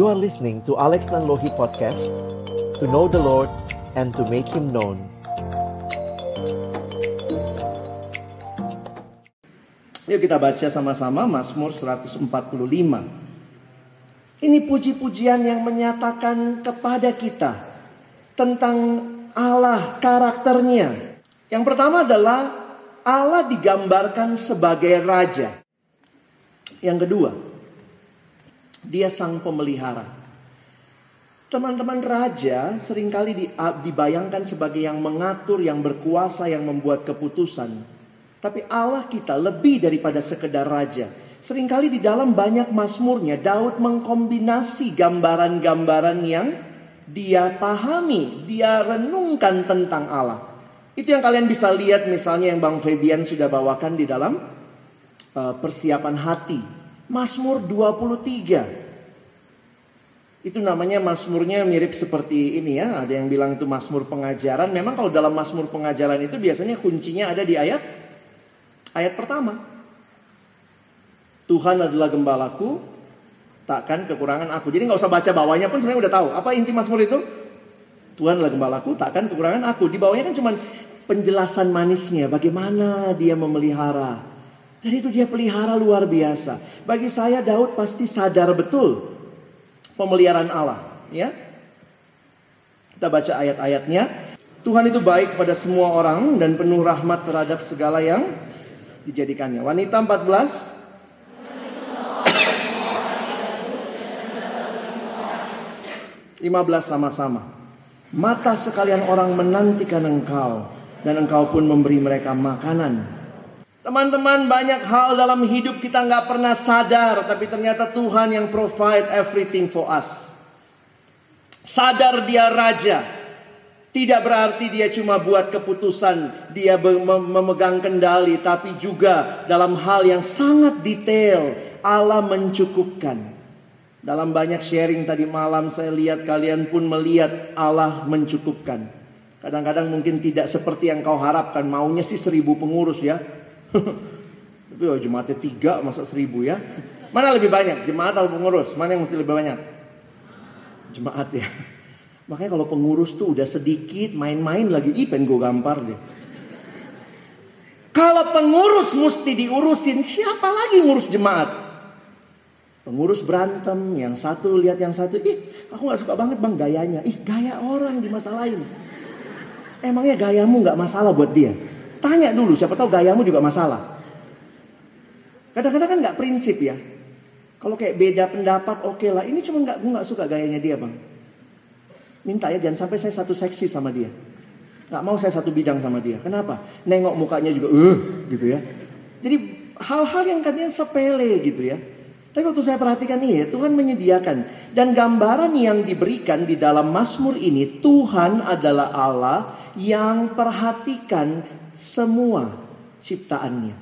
You are listening to Alex Nanlohi Podcast To know the Lord and to make Him known. Yuk kita baca sama-sama Mazmur 145 Ini puji-pujian yang menyatakan kepada kita Tentang Allah karakternya. Yang pertama adalah Allah digambarkan sebagai raja. Yang kedua dia sang pemelihara. Teman-teman raja sering kali dibayangkan sebagai yang mengatur, yang berkuasa, yang membuat keputusan. Tapi Allah kita lebih daripada sekedar raja. Seringkali di dalam banyak masmurnya Daud mengkombinasi gambaran-gambaran yang dia pahami, dia renungkan tentang Allah. Itu yang kalian bisa lihat misalnya yang Bang Febian sudah bawakan di dalam uh, persiapan hati Mazmur 23. Itu namanya Mazmurnya mirip seperti ini ya. Ada yang bilang itu Mazmur pengajaran. Memang kalau dalam Mazmur pengajaran itu biasanya kuncinya ada di ayat ayat pertama. Tuhan adalah gembalaku, takkan kekurangan aku. Jadi nggak usah baca bawahnya pun sebenarnya udah tahu. Apa inti Mazmur itu? Tuhan adalah gembalaku, takkan kekurangan aku. Di bawahnya kan cuma penjelasan manisnya, bagaimana dia memelihara, dan itu dia pelihara luar biasa. Bagi saya Daud pasti sadar betul pemeliharaan Allah, ya. Kita baca ayat-ayatnya. Tuhan itu baik pada semua orang dan penuh rahmat terhadap segala yang dijadikannya. Wanita 14 15 sama-sama. Mata sekalian orang menantikan engkau dan engkau pun memberi mereka makanan Teman-teman banyak hal dalam hidup kita nggak pernah sadar Tapi ternyata Tuhan yang provide everything for us. Sadar dia raja Tidak berarti dia cuma buat keputusan Dia memegang kendali Tapi juga dalam hal yang sangat detail Allah mencukupkan. Dalam banyak sharing tadi malam Saya lihat kalian pun melihat Allah mencukupkan. Kadang-kadang mungkin tidak seperti yang kau harapkan Maunya sih seribu pengurus ya Tapi oh, jemaatnya tiga masa seribu ya. Mana lebih banyak? Jemaat atau pengurus? Mana yang mesti lebih banyak? Jemaat ya. Makanya kalau pengurus tuh udah sedikit main-main lagi. Ih pengen gue gampar deh. Kalau pengurus mesti diurusin, siapa lagi ngurus jemaat? Pengurus berantem, yang satu lihat yang satu, ih aku gak suka banget bang gayanya. Ih gaya orang dimasalahin. Emangnya gayamu gak masalah buat dia? Tanya dulu, siapa tahu gayamu juga masalah. Kadang-kadang kan nggak prinsip ya. Kalau kayak beda pendapat, oke okay lah. Ini cuma nggak, nggak suka gayanya dia bang. Minta ya, jangan sampai saya satu seksi sama dia. Nggak mau saya satu bidang sama dia. Kenapa? Nengok mukanya juga, uh, gitu ya. Jadi hal-hal yang katanya sepele gitu ya. Tapi waktu saya perhatikan ini ya, Tuhan menyediakan. Dan gambaran yang diberikan di dalam Mazmur ini, Tuhan adalah Allah yang perhatikan semua ciptaannya.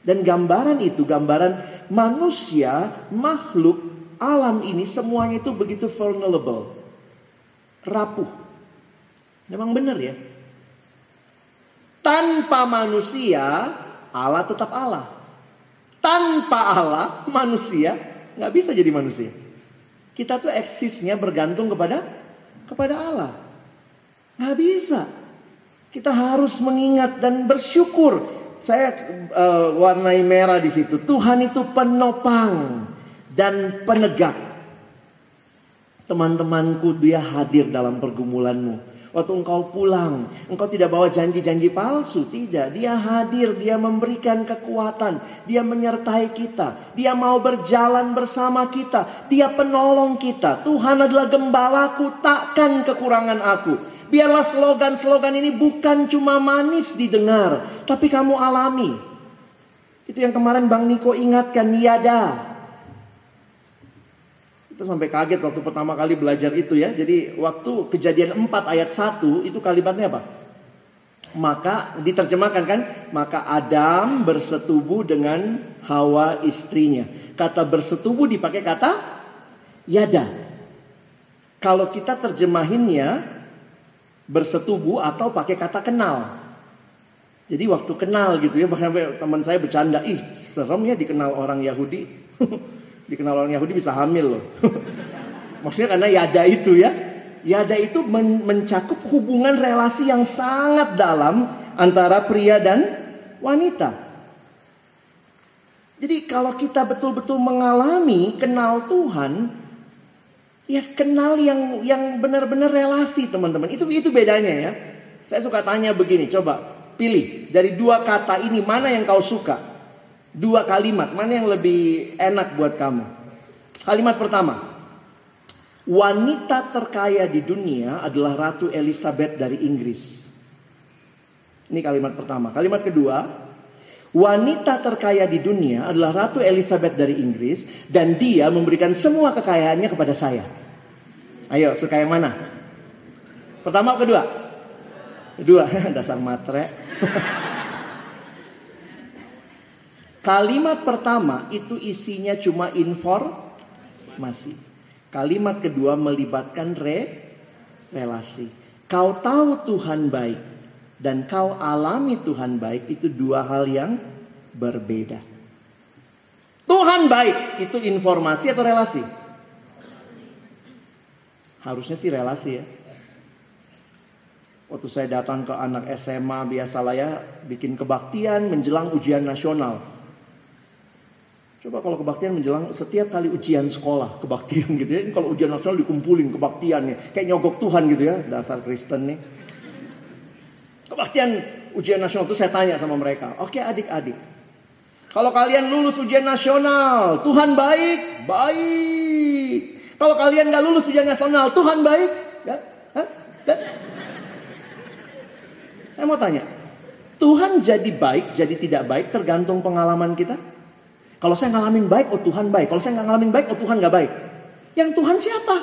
Dan gambaran itu, gambaran manusia, makhluk, alam ini semuanya itu begitu vulnerable. Rapuh. Memang benar ya. Tanpa manusia, Allah tetap Allah. Tanpa Allah, manusia nggak bisa jadi manusia. Kita tuh eksisnya bergantung kepada kepada Allah. Nggak bisa. Kita harus mengingat dan bersyukur. Saya uh, warnai merah di situ. Tuhan itu penopang dan penegak. Teman-temanku dia hadir dalam pergumulanmu. Waktu engkau pulang, engkau tidak bawa janji-janji palsu, tidak. Dia hadir, dia memberikan kekuatan, dia menyertai kita, dia mau berjalan bersama kita, dia penolong kita. Tuhan adalah gembalaku, takkan kekurangan aku. Biarlah slogan-slogan ini bukan cuma manis didengar, tapi kamu alami. Itu yang kemarin Bang Niko ingatkan, niada. Kita sampai kaget waktu pertama kali belajar itu ya. Jadi waktu kejadian 4 ayat 1 itu kalimatnya apa? Maka diterjemahkan kan, maka Adam bersetubuh dengan Hawa istrinya. Kata bersetubuh dipakai kata yada. Kalau kita terjemahinnya bersetubuh atau pakai kata kenal. Jadi waktu kenal gitu ya, bahkan teman saya bercanda, ih serem ya dikenal orang Yahudi. dikenal orang Yahudi bisa hamil loh. Maksudnya karena yada itu ya. Yada itu men mencakup hubungan relasi yang sangat dalam antara pria dan wanita. Jadi kalau kita betul-betul mengalami kenal Tuhan, ya kenal yang yang benar-benar relasi teman-teman. Itu itu bedanya ya. Saya suka tanya begini, coba pilih dari dua kata ini mana yang kau suka? Dua kalimat, mana yang lebih enak buat kamu? Kalimat pertama, wanita terkaya di dunia adalah Ratu Elizabeth dari Inggris. Ini kalimat pertama. Kalimat kedua, wanita terkaya di dunia adalah Ratu Elizabeth dari Inggris dan dia memberikan semua kekayaannya kepada saya. Ayo, suka yang mana? Pertama atau kedua? Kedua, dasar matre. Kalimat pertama itu isinya cuma informasi. Kalimat kedua melibatkan re, relasi. Kau tahu Tuhan baik dan kau alami Tuhan baik itu dua hal yang berbeda. Tuhan baik itu informasi atau relasi? Harusnya sih relasi ya. Waktu saya datang ke anak SMA biasalah ya bikin kebaktian menjelang ujian nasional. Coba kalau kebaktian menjelang setiap kali ujian sekolah kebaktian gitu ya. Ini kalau ujian nasional dikumpulin kebaktiannya. Kayak nyogok Tuhan gitu ya. Dasar Kristen nih. Kebaktian ujian nasional itu saya tanya sama mereka. Oke adik-adik. Kalau kalian lulus ujian nasional. Tuhan baik. Baik. Kalau kalian gak lulus ujian nasional. Tuhan baik. Ya? Ya? Saya mau tanya. Tuhan jadi baik, jadi tidak baik tergantung pengalaman kita. Kalau saya ngalamin baik, oh Tuhan baik. Kalau saya nggak ngalamin baik, oh Tuhan nggak baik. Yang Tuhan siapa?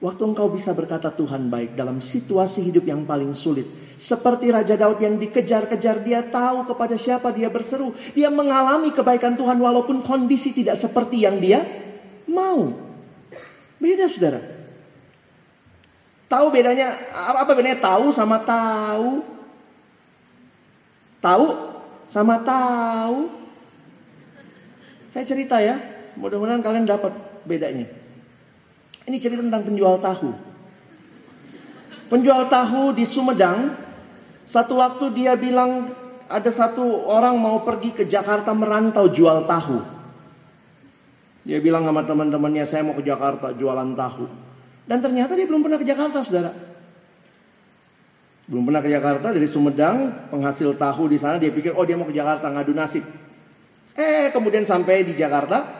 Waktu engkau bisa berkata Tuhan baik dalam situasi hidup yang paling sulit. Seperti Raja Daud yang dikejar-kejar, dia tahu kepada siapa dia berseru. Dia mengalami kebaikan Tuhan walaupun kondisi tidak seperti yang dia mau. Beda saudara. Tahu bedanya, apa bedanya tahu sama tahu? Tahu sama tahu. Saya cerita ya, mudah-mudahan kalian dapat bedanya. Ini cerita tentang penjual tahu. Penjual tahu di Sumedang, satu waktu dia bilang ada satu orang mau pergi ke Jakarta merantau jual tahu. Dia bilang sama teman-temannya, saya mau ke Jakarta jualan tahu. Dan ternyata dia belum pernah ke Jakarta, saudara. Belum pernah ke Jakarta dari Sumedang, penghasil tahu di sana. Dia pikir, oh dia mau ke Jakarta ngadu nasib. Eh kemudian sampai di Jakarta,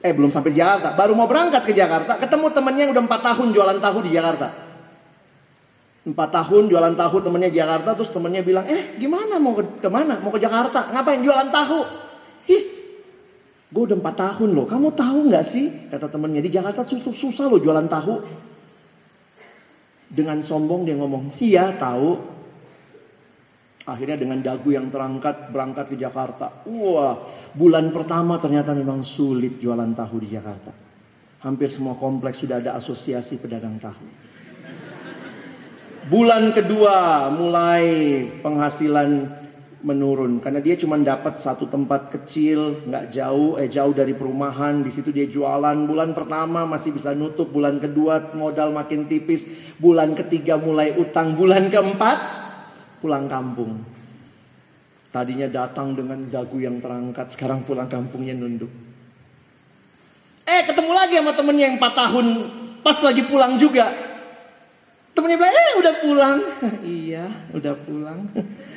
eh belum sampai di Jakarta, baru mau berangkat ke Jakarta, ketemu temennya yang udah empat tahun jualan tahu di Jakarta. Empat tahun jualan tahu temennya di Jakarta, terus temennya bilang, eh gimana mau ke ke mana? Mau ke Jakarta? Ngapain jualan tahu? Ih, gue udah empat tahun loh. Kamu tahu nggak sih? Kata temennya di Jakarta susah, susah loh jualan tahu. Dengan sombong dia ngomong, iya tahu. Akhirnya dengan dagu yang terangkat berangkat ke Jakarta. Wah, bulan pertama ternyata memang sulit jualan tahu di Jakarta. Hampir semua kompleks sudah ada asosiasi pedagang tahu. Bulan kedua mulai penghasilan menurun karena dia cuma dapat satu tempat kecil nggak jauh eh jauh dari perumahan di situ dia jualan bulan pertama masih bisa nutup bulan kedua modal makin tipis bulan ketiga mulai utang bulan keempat pulang kampung. Tadinya datang dengan dagu yang terangkat, sekarang pulang kampungnya nunduk. Eh ketemu lagi sama temennya yang 4 tahun, pas lagi pulang juga. Temennya bilang, eh udah pulang. iya, udah pulang.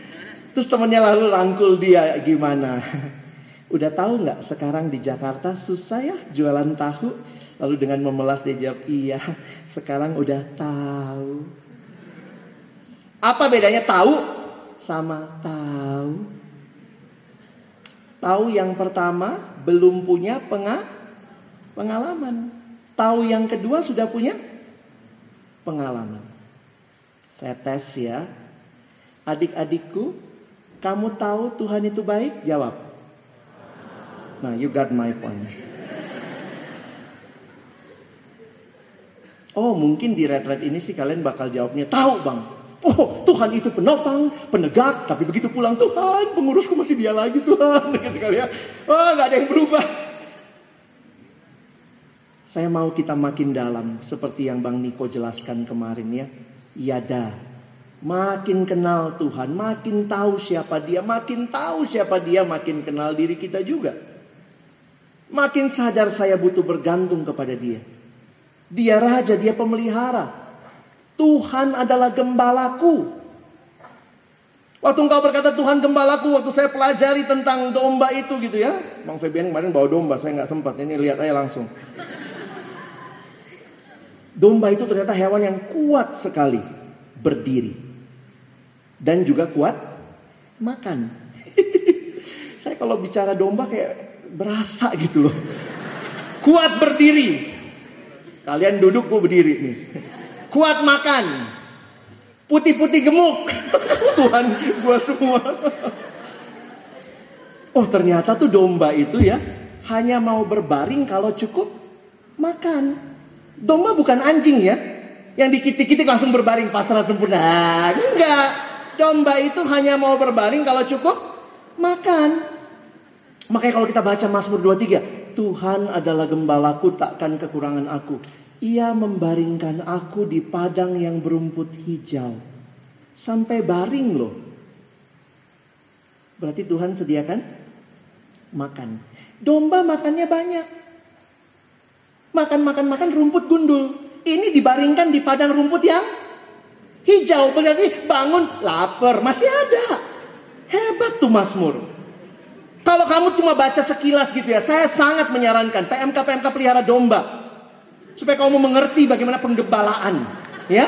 Terus temennya lalu rangkul dia, gimana? udah tahu nggak sekarang di Jakarta susah ya jualan tahu? Lalu dengan memelas dia jawab, iya sekarang udah tahu. Apa bedanya tahu sama tahu? Tahu yang pertama belum punya penga pengalaman. Tahu yang kedua sudah punya pengalaman. Saya tes ya. Adik-adikku, kamu tahu Tuhan itu baik? Jawab. Nah, you got my point. Oh, mungkin di retret ini sih kalian bakal jawabnya tahu, Bang. Oh Tuhan itu penopang, penegak, tapi begitu pulang Tuhan pengurusku masih dia lagi Tuhan. Gitu kali ya. Oh nggak ada yang berubah. Saya mau kita makin dalam seperti yang Bang Niko jelaskan kemarin ya. Yada. Makin kenal Tuhan, makin tahu siapa dia, makin tahu siapa dia, makin kenal diri kita juga. Makin sadar saya butuh bergantung kepada dia. Dia raja, dia pemelihara. Tuhan adalah gembalaku. Waktu engkau berkata Tuhan gembalaku, waktu saya pelajari tentang domba itu gitu ya. Bang Febian kemarin bawa domba, saya nggak sempat. Ini lihat aja langsung. Domba itu ternyata hewan yang kuat sekali berdiri. Dan juga kuat makan. Saya kalau bicara domba kayak berasa gitu loh. Kuat berdiri. Kalian duduk gue berdiri nih. Kuat makan. Putih-putih gemuk. Tuhan gue semua. Oh ternyata tuh domba itu ya hanya mau berbaring kalau cukup makan. Domba bukan anjing ya. Yang dikit-dikit langsung berbaring pasrah sempurna. Enggak. Domba itu hanya mau berbaring kalau cukup makan. Makanya kalau kita baca Mazmur 23. Tuhan adalah gembalaku takkan kekurangan aku. Ia membaringkan aku di padang yang berumput hijau. Sampai baring loh. Berarti Tuhan sediakan makan. Domba makannya banyak makan-makan-makan rumput gundul. Ini dibaringkan di padang rumput yang hijau. Berarti bangun lapar, masih ada. Hebat tuh Mazmur. Kalau kamu cuma baca sekilas gitu ya, saya sangat menyarankan PMK-PMK pelihara domba. Supaya kamu mengerti bagaimana penggembalaan. Ya,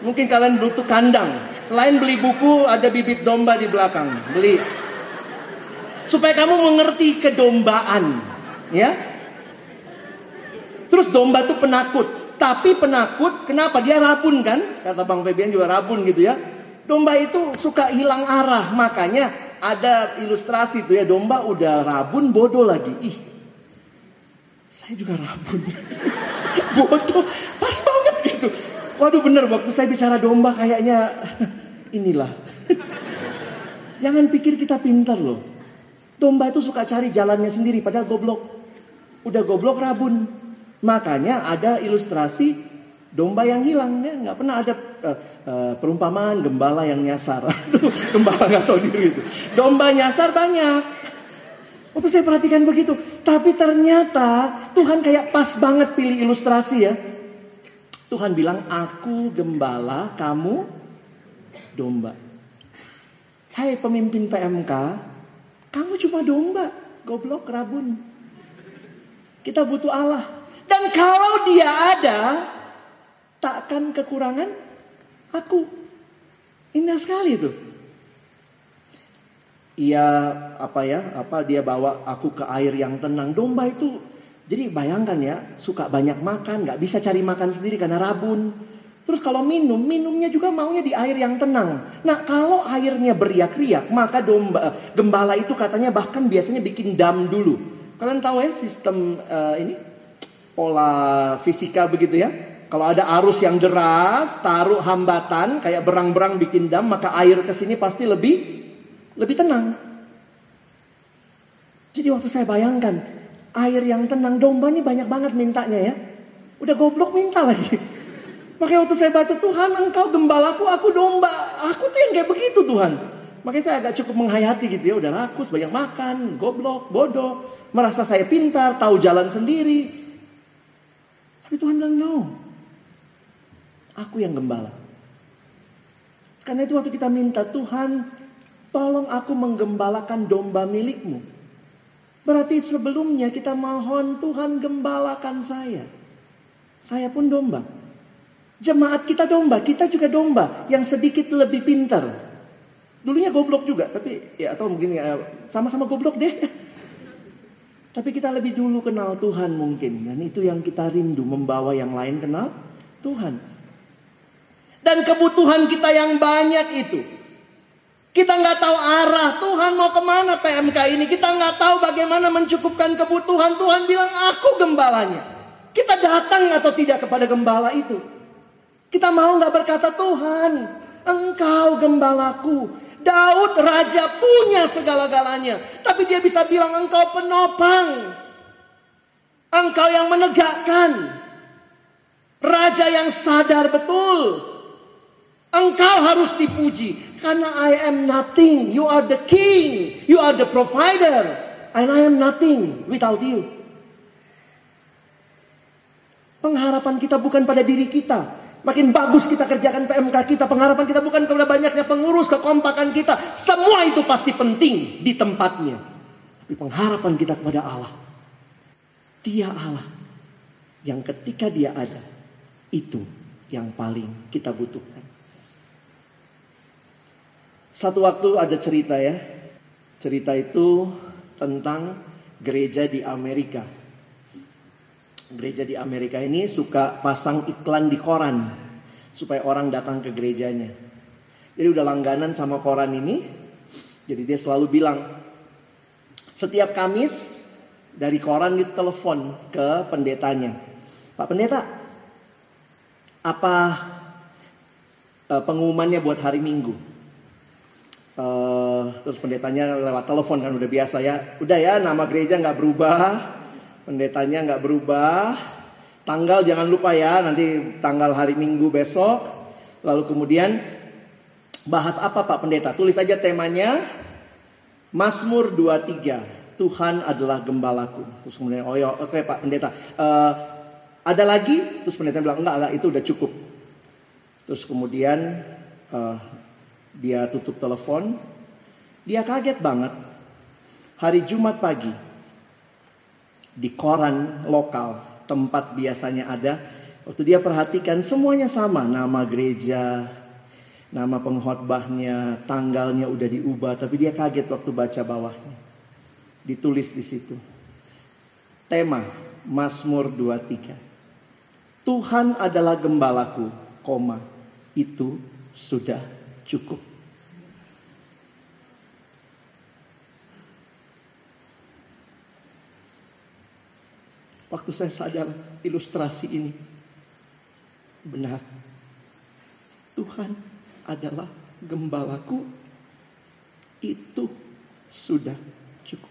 Mungkin kalian butuh kandang. Selain beli buku, ada bibit domba di belakang. Beli. Supaya kamu mengerti kedombaan. Ya, Terus domba itu penakut. Tapi penakut, kenapa? Dia rabun kan? Kata Bang Febian juga rabun gitu ya. Domba itu suka hilang arah. Makanya ada ilustrasi tuh ya. Domba udah rabun, bodoh lagi. Ih, saya juga rabun. bodoh, pas banget gitu. Waduh bener, waktu saya bicara domba kayaknya inilah. Jangan pikir kita pintar loh. Domba itu suka cari jalannya sendiri, padahal goblok. Udah goblok rabun. Makanya ada ilustrasi domba yang hilang ya, nggak pernah ada uh, perumpamaan gembala yang nyasar. gembala nggak tahu diri itu. Domba nyasar banyak. Waktu saya perhatikan begitu, tapi ternyata Tuhan kayak pas banget pilih ilustrasi ya. Tuhan bilang, aku gembala, kamu domba. Hai pemimpin PMK, kamu cuma domba, goblok, rabun. Kita butuh Allah. Dan kalau dia ada, takkan kekurangan aku. Indah sekali itu. Ia apa ya? Apa dia bawa aku ke air yang tenang. Domba itu jadi bayangkan ya, suka banyak makan, nggak bisa cari makan sendiri karena rabun. Terus kalau minum, minumnya juga maunya di air yang tenang. Nah kalau airnya beriak-riak, maka domba gembala itu katanya bahkan biasanya bikin dam dulu. Kalian tahu ya sistem uh, ini pola fisika begitu ya. Kalau ada arus yang deras, taruh hambatan kayak berang-berang bikin dam, maka air ke sini pasti lebih lebih tenang. Jadi waktu saya bayangkan air yang tenang domba ini banyak banget mintanya ya. Udah goblok minta lagi. Makanya waktu saya baca Tuhan engkau gembalaku, aku domba. Aku tuh yang kayak begitu Tuhan. Makanya saya agak cukup menghayati gitu ya. Udah rakus, banyak makan, goblok, bodoh. Merasa saya pintar, tahu jalan sendiri. Tapi Tuhan bilang, no. Aku yang gembala. Karena itu waktu kita minta, Tuhan tolong aku menggembalakan domba milikmu. Berarti sebelumnya kita mohon Tuhan gembalakan saya. Saya pun domba. Jemaat kita domba, kita juga domba yang sedikit lebih pintar. Dulunya goblok juga, tapi ya atau mungkin ya, sama-sama goblok deh. Tapi kita lebih dulu kenal Tuhan mungkin. Dan itu yang kita rindu. Membawa yang lain kenal Tuhan. Dan kebutuhan kita yang banyak itu. Kita nggak tahu arah Tuhan mau ke mana PMK ini. Kita nggak tahu bagaimana mencukupkan kebutuhan. Tuhan bilang aku gembalanya. Kita datang atau tidak kepada gembala itu. Kita mau nggak berkata Tuhan, Engkau gembalaku. Daud raja punya segala-galanya. Tapi dia bisa bilang engkau penopang. Engkau yang menegakkan. Raja yang sadar betul. Engkau harus dipuji. Karena I am nothing. You are the king. You are the provider. And I am nothing without you. Pengharapan kita bukan pada diri kita. Makin bagus kita kerjakan PMK kita. Pengharapan kita bukan kepada banyaknya pengurus, kekompakan kita. Semua itu pasti penting di tempatnya. Tapi pengharapan kita kepada Allah. Dia Allah. Yang ketika dia ada. Itu yang paling kita butuhkan. Satu waktu ada cerita ya. Cerita itu tentang gereja di Amerika gereja di Amerika ini suka pasang iklan di koran supaya orang datang ke gerejanya. Jadi udah langganan sama koran ini. Jadi dia selalu bilang setiap Kamis dari koran itu telepon ke pendetanya. Pak pendeta, apa uh, pengumumannya buat hari Minggu? Uh, terus pendetanya lewat telepon kan udah biasa ya. Udah ya nama gereja nggak berubah, Pendetanya nggak berubah. Tanggal jangan lupa ya, nanti tanggal hari Minggu besok. Lalu kemudian bahas apa Pak Pendeta? Tulis aja temanya Mazmur 23. Tuhan adalah gembalaku. Terus kemudian oh ya oke okay, Pak Pendeta. Uh, ada lagi? Terus pendeta bilang enggak enggak itu udah cukup. Terus kemudian uh, dia tutup telepon. Dia kaget banget. Hari Jumat pagi di koran lokal tempat biasanya ada. Waktu dia perhatikan semuanya sama, nama gereja, nama pengkhotbahnya, tanggalnya udah diubah, tapi dia kaget waktu baca bawahnya. Ditulis di situ. Tema Mazmur 23. Tuhan adalah gembalaku, koma, itu sudah cukup. Waktu saya sadar ilustrasi ini benar. Tuhan adalah gembalaku. Itu sudah cukup.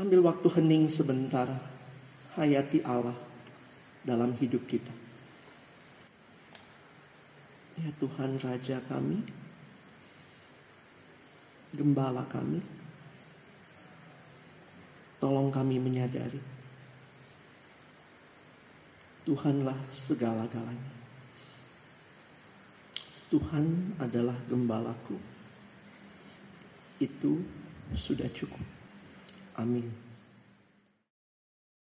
Ambil waktu hening sebentar. Hayati Allah dalam hidup kita. Ya Tuhan Raja kami. Gembala kami Tolong kami menyadari Tuhanlah segala-galanya. Tuhan adalah gembalaku. Itu sudah cukup. Amin.